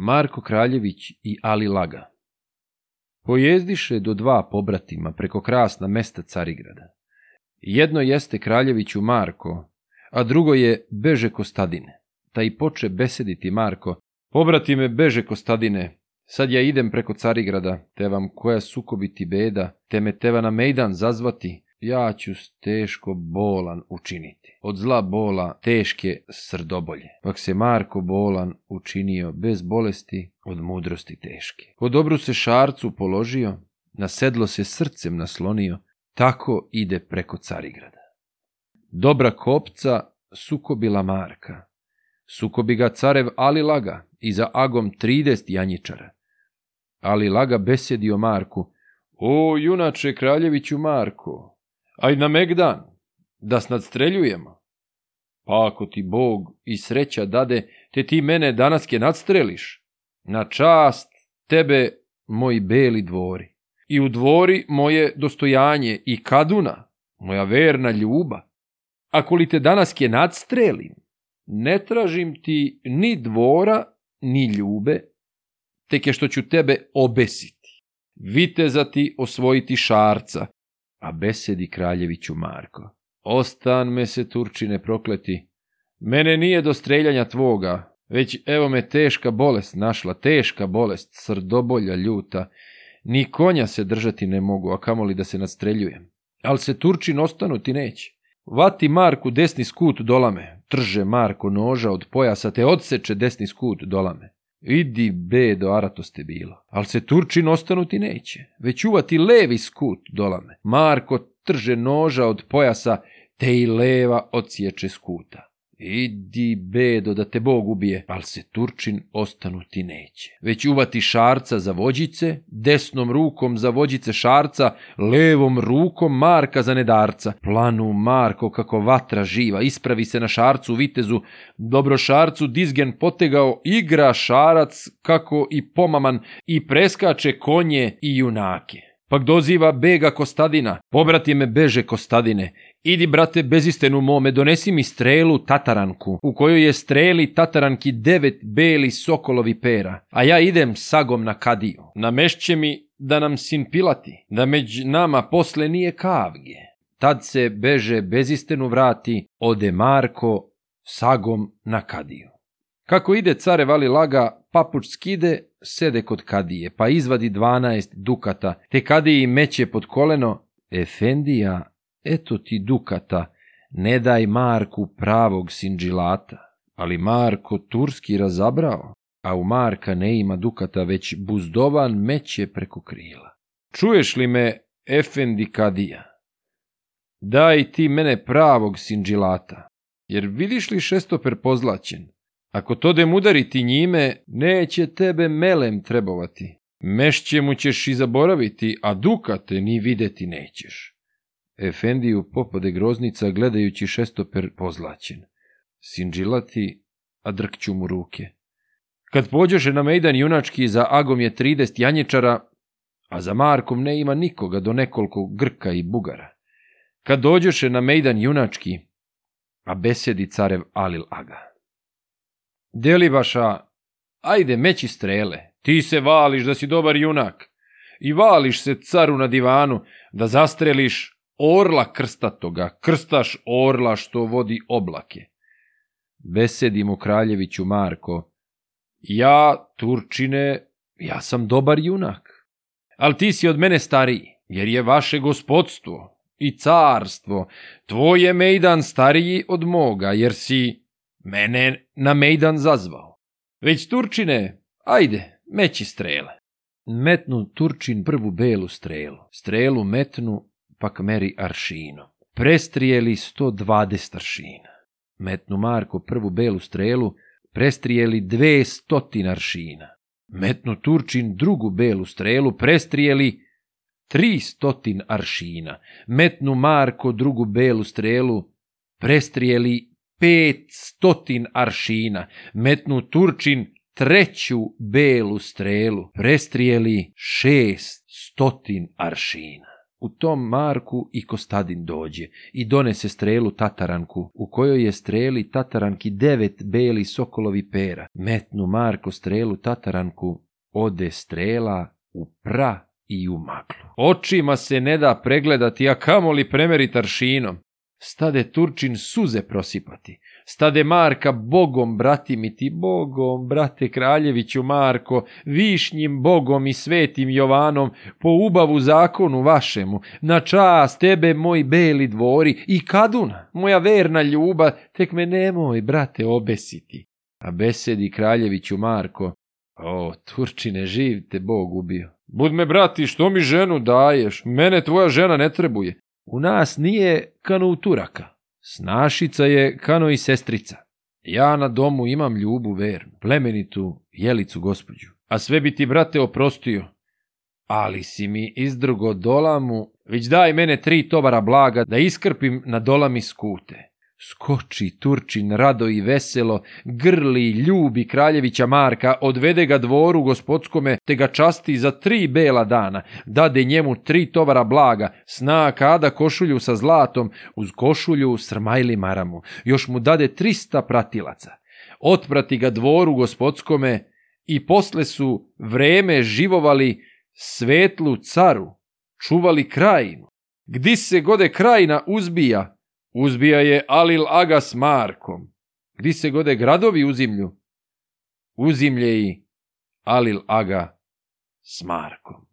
Marko Kraljević i Ali Laga. Pojezdiše do dva pobratima preko krasna mesta Carigrada. Jedno jeste Kraljeviću Marko, a drugo je Beže Kostadine. Ta i poče besediti Marko, pobratime Beže Kostadine, sad ja idem preko Carigrada, te vam koja sukobiti beda, te me teva na mejdan zazvati, ja ću teško bolan učiniti. Od zla bola teške srdobolje. Pak se Marko bolan učinio bez bolesti, od mudrosti teške. Po dobru se šarcu položio, na sedlo se srcem naslonio, tako ide preko Carigrada. Dobra kopca sukobila Marka. Sukobi ga carev Ali Laga i za agom 30 janjičara. Ali Laga besedio Marku, o, junače kraljeviću Marko, aj na Megdan, da s Pa ako ti Bog i sreća dade, te ti mene danaske nadstreliš, na čast tebe moji beli dvori. I u dvori moje dostojanje i kaduna, moja verna ljuba. Ako li te danaske nadstrelim, ne tražim ti ni dvora, ni ljube, tek je što ću tebe obesiti. Viteza ti osvojiti šarca a besedi kraljeviću Marko. Ostan me se, Turčine, prokleti. Mene nije do streljanja tvoga, već evo me teška bolest našla, teška bolest, srdobolja ljuta. Ni konja se držati ne mogu, a kamoli da se nadstreljujem. Al se Turčin ostanu ti neće. Vati Marku desni skut dolame, trže Marko noža od pojasa te odseče desni skut dolame. Idi bedo, arato ste bilo. Al se Turčin ostanuti neće, već uvati levi skut dolame. Marko trže noža od pojasa, te i leva odsječe skuta. Idi, bedo, da te Bog ubije, ali se Turčin ostanuti neće. Već uvati šarca za vođice, desnom rukom za vođice šarca, levom rukom Marka za nedarca. Planu Marko kako vatra živa, ispravi se na šarcu vitezu, dobro šarcu dizgen potegao, igra šarac kako i pomaman i preskače konje i junake. Pak doziva bega Kostadina, pobrati me beže Kostadine, Idi, brate, bez istenu mome, donesi mi strelu tataranku, u kojoj je streli tataranki devet beli sokolovi pera, a ja idem sagom na kadiju. Namešće mi da nam sin pilati, da među nama posle nije kavge. Tad se beže bez istenu vrati, ode Marko sagom na kadiju. Kako ide care vali laga, papuč skide, sede kod kadije, pa izvadi 12 dukata, te kadiji meće pod koleno, Efendija eto ti dukata, ne daj Marku pravog sinđilata. Ali Marko turski razabrao, a u Marka ne ima dukata, već buzdovan meće preko krila. Čuješ li me, Efendi Kadija? Daj ti mene pravog sinđilata, jer vidiš li šestoper pozlaćen? Ako to dem udariti njime, neće tebe melem trebovati. Mešće mu ćeš i zaboraviti, a dukate ni videti nećeš. Efendiju popade groznica gledajući šestoper pozlaćen. Sinđilati, a drkću mu ruke. Kad pođoše na mejdan junački, za Agom je 30 janjičara, a za Markom ne ima nikoga do nekoliko Grka i Bugara. Kad dođoše na mejdan junački, a besedi carev Alil Aga. Delibaša, ajde meći strele, ti se vališ da si dobar junak. I vališ se caru na divanu, da zastreliš, orla krstatoga, krstaš orla što vodi oblake. Besedi mu kraljeviću Marko, ja, Turčine, ja sam dobar junak, ali ti si od mene stariji, jer je vaše gospodstvo i carstvo, tvoje mejdan stariji od moga, jer si mene na mejdan zazvao. Već Turčine, ajde, meći strele. Metnu Turčin prvu belu strelu, strelu metnu pak meri aršino. Prestrijeli 120 aršina. Metnu Marko prvu belu strelu, prestrijeli 200 aršina. Metnu Turčin drugu belu strelu, prestrijeli 300 aršina. Metnu Marko drugu belu strelu, prestrijeli 500 aršina. Metnu Turčin treću belu strelu prestrijeli 600 aršina. U tom Marku i Kostadin dođe i donese strelu Tataranku, u kojoj je streli Tataranki devet beli sokolovi pera. Metnu Marko strelu Tataranku, ode strela u pra i u maglu. Očima se ne da pregledati, a kamoli premeriti aršinom. Stade Turčin suze prosipati. Stade Marka, bogom bratimi ti, bogom, brate Kraljeviću Marko, višnjim bogom i svetim Jovanom, po ubavu zakonu vašemu, na čas tebe moj beli dvori i kaduna, moja verna ljuba, tek me nemoj, brate, obesiti. A besedi Kraljeviću Marko, o, Turčine, živ te bog ubio. Bud me, brati, što mi ženu daješ? Mene tvoja žena ne trebuje. U nas nije kano turaka. Snašica je kano i sestrica. Ja na domu imam ljubu vernu, plemenitu jelicu gospođu. A sve bi ti, brate, oprostio. Ali si mi izdrgo dolamu, već daj mene tri tobara blaga da iskrpim na dolami skute. Skoči Turčin rado i veselo, grli, ljubi kraljevića Marka, odvede ga dvoru gospodskome, te ga časti za tri bela dana, dade njemu tri tovara blaga, sna kada košulju sa zlatom, uz košulju srmajli maramu, još mu dade trista pratilaca. Otprati ga dvoru gospodskome i posle su vreme živovali svetlu caru, čuvali krajinu. Gdi se gode krajina uzbija, Uzbija je Alil Aga s Markom. Gdi se gode gradovi uzimlju? Uzimlje i Alil Aga s Markom.